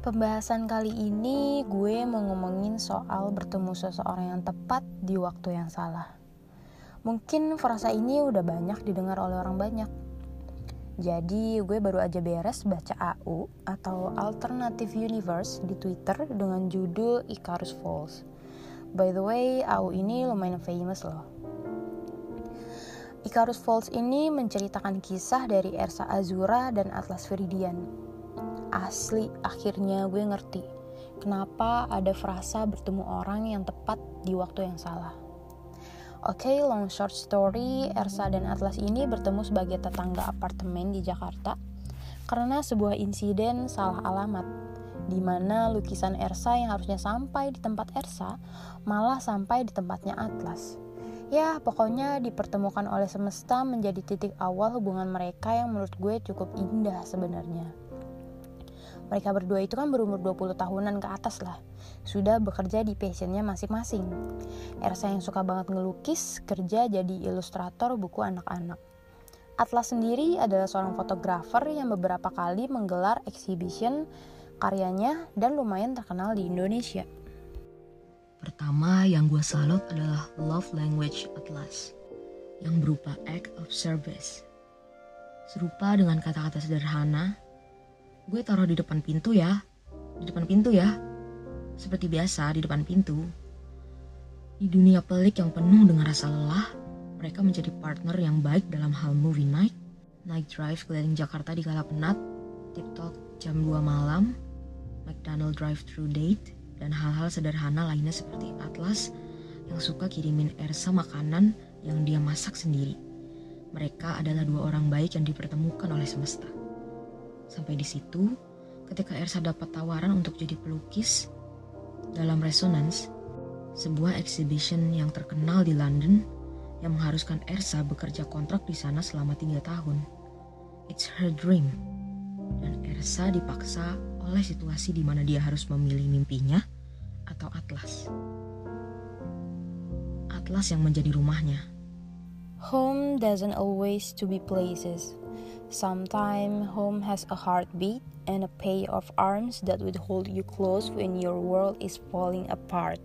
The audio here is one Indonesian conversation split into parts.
Pembahasan kali ini gue mau ngomongin soal bertemu seseorang yang tepat di waktu yang salah. Mungkin frasa ini udah banyak didengar oleh orang banyak. Jadi gue baru aja beres baca AU atau Alternative Universe di Twitter dengan judul Icarus Falls. By the way, AU ini lumayan famous loh. Icarus Falls ini menceritakan kisah dari Ersa Azura dan Atlas Viridian asli akhirnya gue ngerti kenapa ada frasa bertemu orang yang tepat di waktu yang salah. Oke, okay, long short story, Ersa dan Atlas ini bertemu sebagai tetangga apartemen di Jakarta karena sebuah insiden salah alamat di mana lukisan Ersa yang harusnya sampai di tempat Ersa malah sampai di tempatnya Atlas. Ya, pokoknya dipertemukan oleh semesta menjadi titik awal hubungan mereka yang menurut gue cukup indah sebenarnya. Mereka berdua itu kan berumur 20 tahunan ke atas lah. Sudah bekerja di passionnya masing-masing. Ersa yang suka banget ngelukis, kerja jadi ilustrator buku anak-anak. Atlas sendiri adalah seorang fotografer yang beberapa kali menggelar exhibition karyanya dan lumayan terkenal di Indonesia. Pertama yang gue salut adalah love language Atlas yang berupa act of service. Serupa dengan kata-kata sederhana Gue taruh di depan pintu ya. Di depan pintu ya. Seperti biasa di depan pintu. Di dunia pelik yang penuh dengan rasa lelah, mereka menjadi partner yang baik dalam hal movie night, night drive keliling Jakarta di kala penat, TikTok jam 2 malam, McDonald drive-thru date, dan hal-hal sederhana lainnya seperti Atlas yang suka kirimin Ersa makanan yang dia masak sendiri. Mereka adalah dua orang baik yang dipertemukan oleh semesta. Sampai di situ, ketika Ersa dapat tawaran untuk jadi pelukis dalam Resonance, sebuah exhibition yang terkenal di London yang mengharuskan Ersa bekerja kontrak di sana selama tiga tahun. It's her dream. Dan Ersa dipaksa oleh situasi di mana dia harus memilih mimpinya atau Atlas. Atlas yang menjadi rumahnya. Home doesn't always to be places. Sometimes home has a heartbeat and a pair of arms that would hold you close when your world is falling apart.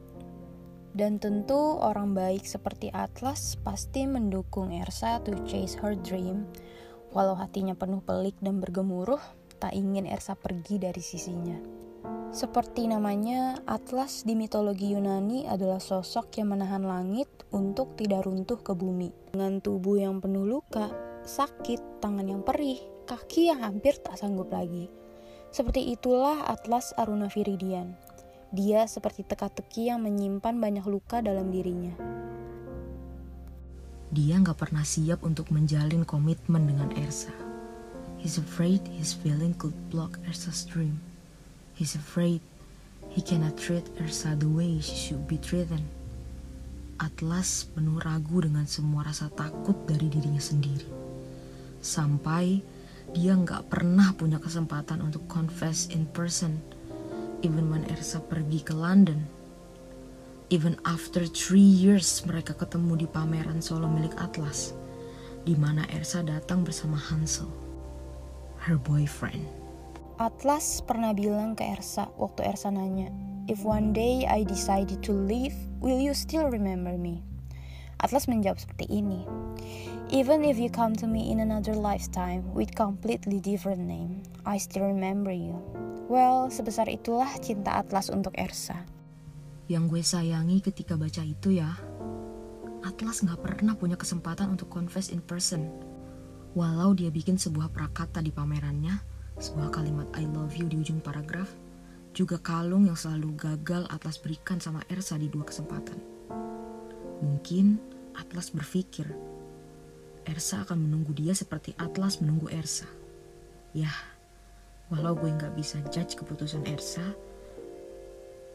Dan tentu orang baik seperti Atlas pasti mendukung Ersa to chase her dream, walau hatinya penuh pelik dan bergemuruh, tak ingin Ersa pergi dari sisinya. Seperti namanya, Atlas di mitologi Yunani adalah sosok yang menahan langit untuk tidak runtuh ke bumi. Dengan tubuh yang penuh luka, sakit, tangan yang perih, kaki yang hampir tak sanggup lagi. Seperti itulah Atlas Aruna Viridian. Dia seperti teka-teki yang menyimpan banyak luka dalam dirinya. Dia nggak pernah siap untuk menjalin komitmen dengan Ersa. He's afraid his feeling could block Ersa's dream. He's afraid he cannot treat Ersa the way she should be treated. Atlas penuh ragu dengan semua rasa takut dari dirinya sendiri sampai dia nggak pernah punya kesempatan untuk confess in person even when Ersa pergi ke London even after three years mereka ketemu di pameran solo milik Atlas di mana Ersa datang bersama Hansel her boyfriend Atlas pernah bilang ke Ersa waktu Ersa nanya If one day I decided to leave, will you still remember me? Atlas menjawab seperti ini. Even if you come to me in another lifetime with completely different name, I still remember you. Well, sebesar itulah cinta Atlas untuk Ersa. Yang gue sayangi ketika baca itu ya, Atlas gak pernah punya kesempatan untuk confess in person. Walau dia bikin sebuah prakata di pamerannya, sebuah kalimat I love you di ujung paragraf, juga kalung yang selalu gagal Atlas berikan sama Ersa di dua kesempatan. Mungkin Atlas berpikir Ersa akan menunggu dia seperti Atlas menunggu Ersa. Yah, walau gue nggak bisa judge keputusan Ersa,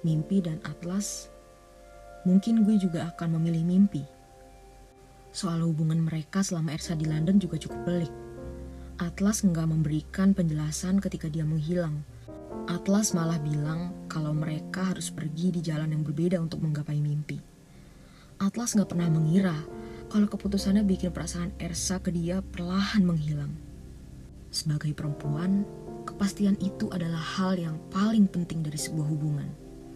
mimpi dan Atlas, mungkin gue juga akan memilih mimpi. Soal hubungan mereka selama Ersa di London juga cukup pelik. Atlas nggak memberikan penjelasan ketika dia menghilang. Atlas malah bilang kalau mereka harus pergi di jalan yang berbeda untuk menggapai mimpi. Atlas nggak pernah mengira kalau keputusannya bikin perasaan Ersa ke dia perlahan menghilang. Sebagai perempuan, kepastian itu adalah hal yang paling penting dari sebuah hubungan.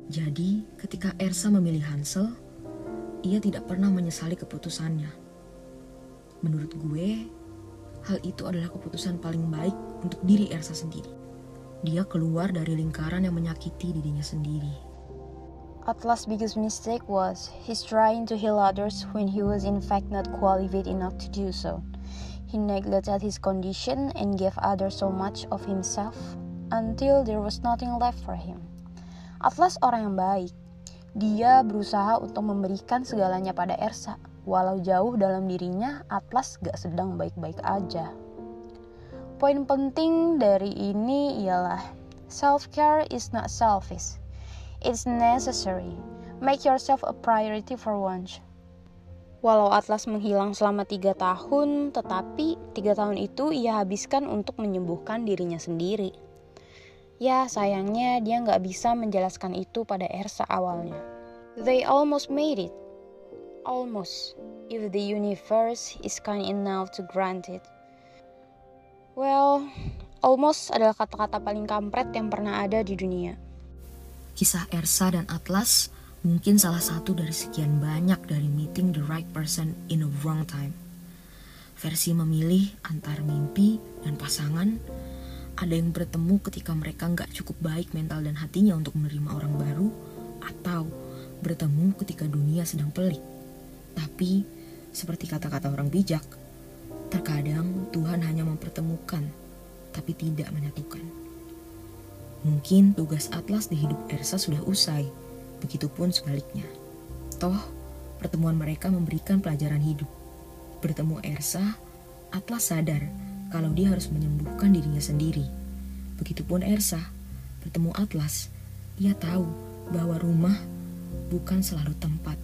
Jadi, ketika Ersa memilih Hansel, ia tidak pernah menyesali keputusannya. Menurut gue, hal itu adalah keputusan paling baik untuk diri Ersa sendiri. Dia keluar dari lingkaran yang menyakiti dirinya sendiri. Atlas' biggest mistake was he's trying to heal others when he was in fact not qualified enough to do so. He neglected his condition and gave others so much of himself until there was nothing left for him. Atlas orang yang baik. Dia berusaha untuk memberikan segalanya pada Ersa. Walau jauh dalam dirinya, Atlas gak sedang baik-baik aja. Poin penting dari ini ialah self-care is not selfish. It's necessary. Make yourself a priority for once. Walau Atlas menghilang selama tiga tahun, tetapi tiga tahun itu ia habiskan untuk menyembuhkan dirinya sendiri. Ya, sayangnya dia nggak bisa menjelaskan itu pada Ersa awalnya. They almost made it. Almost. If the universe is kind enough to grant it. Well, almost adalah kata-kata paling kampret yang pernah ada di dunia. Kisah Ersa dan Atlas mungkin salah satu dari sekian banyak dari meeting the right person in a wrong time. Versi memilih antar mimpi dan pasangan ada yang bertemu ketika mereka nggak cukup baik mental dan hatinya untuk menerima orang baru, atau bertemu ketika dunia sedang pelik. Tapi, seperti kata-kata orang bijak, terkadang Tuhan hanya mempertemukan, tapi tidak menyatukan. Mungkin tugas Atlas di hidup Ersa sudah usai, begitupun sebaliknya. Toh, pertemuan mereka memberikan pelajaran hidup. Bertemu Ersa, Atlas sadar kalau dia harus menyembuhkan dirinya sendiri. Begitupun Ersa, bertemu Atlas, ia tahu bahwa rumah bukan selalu tempat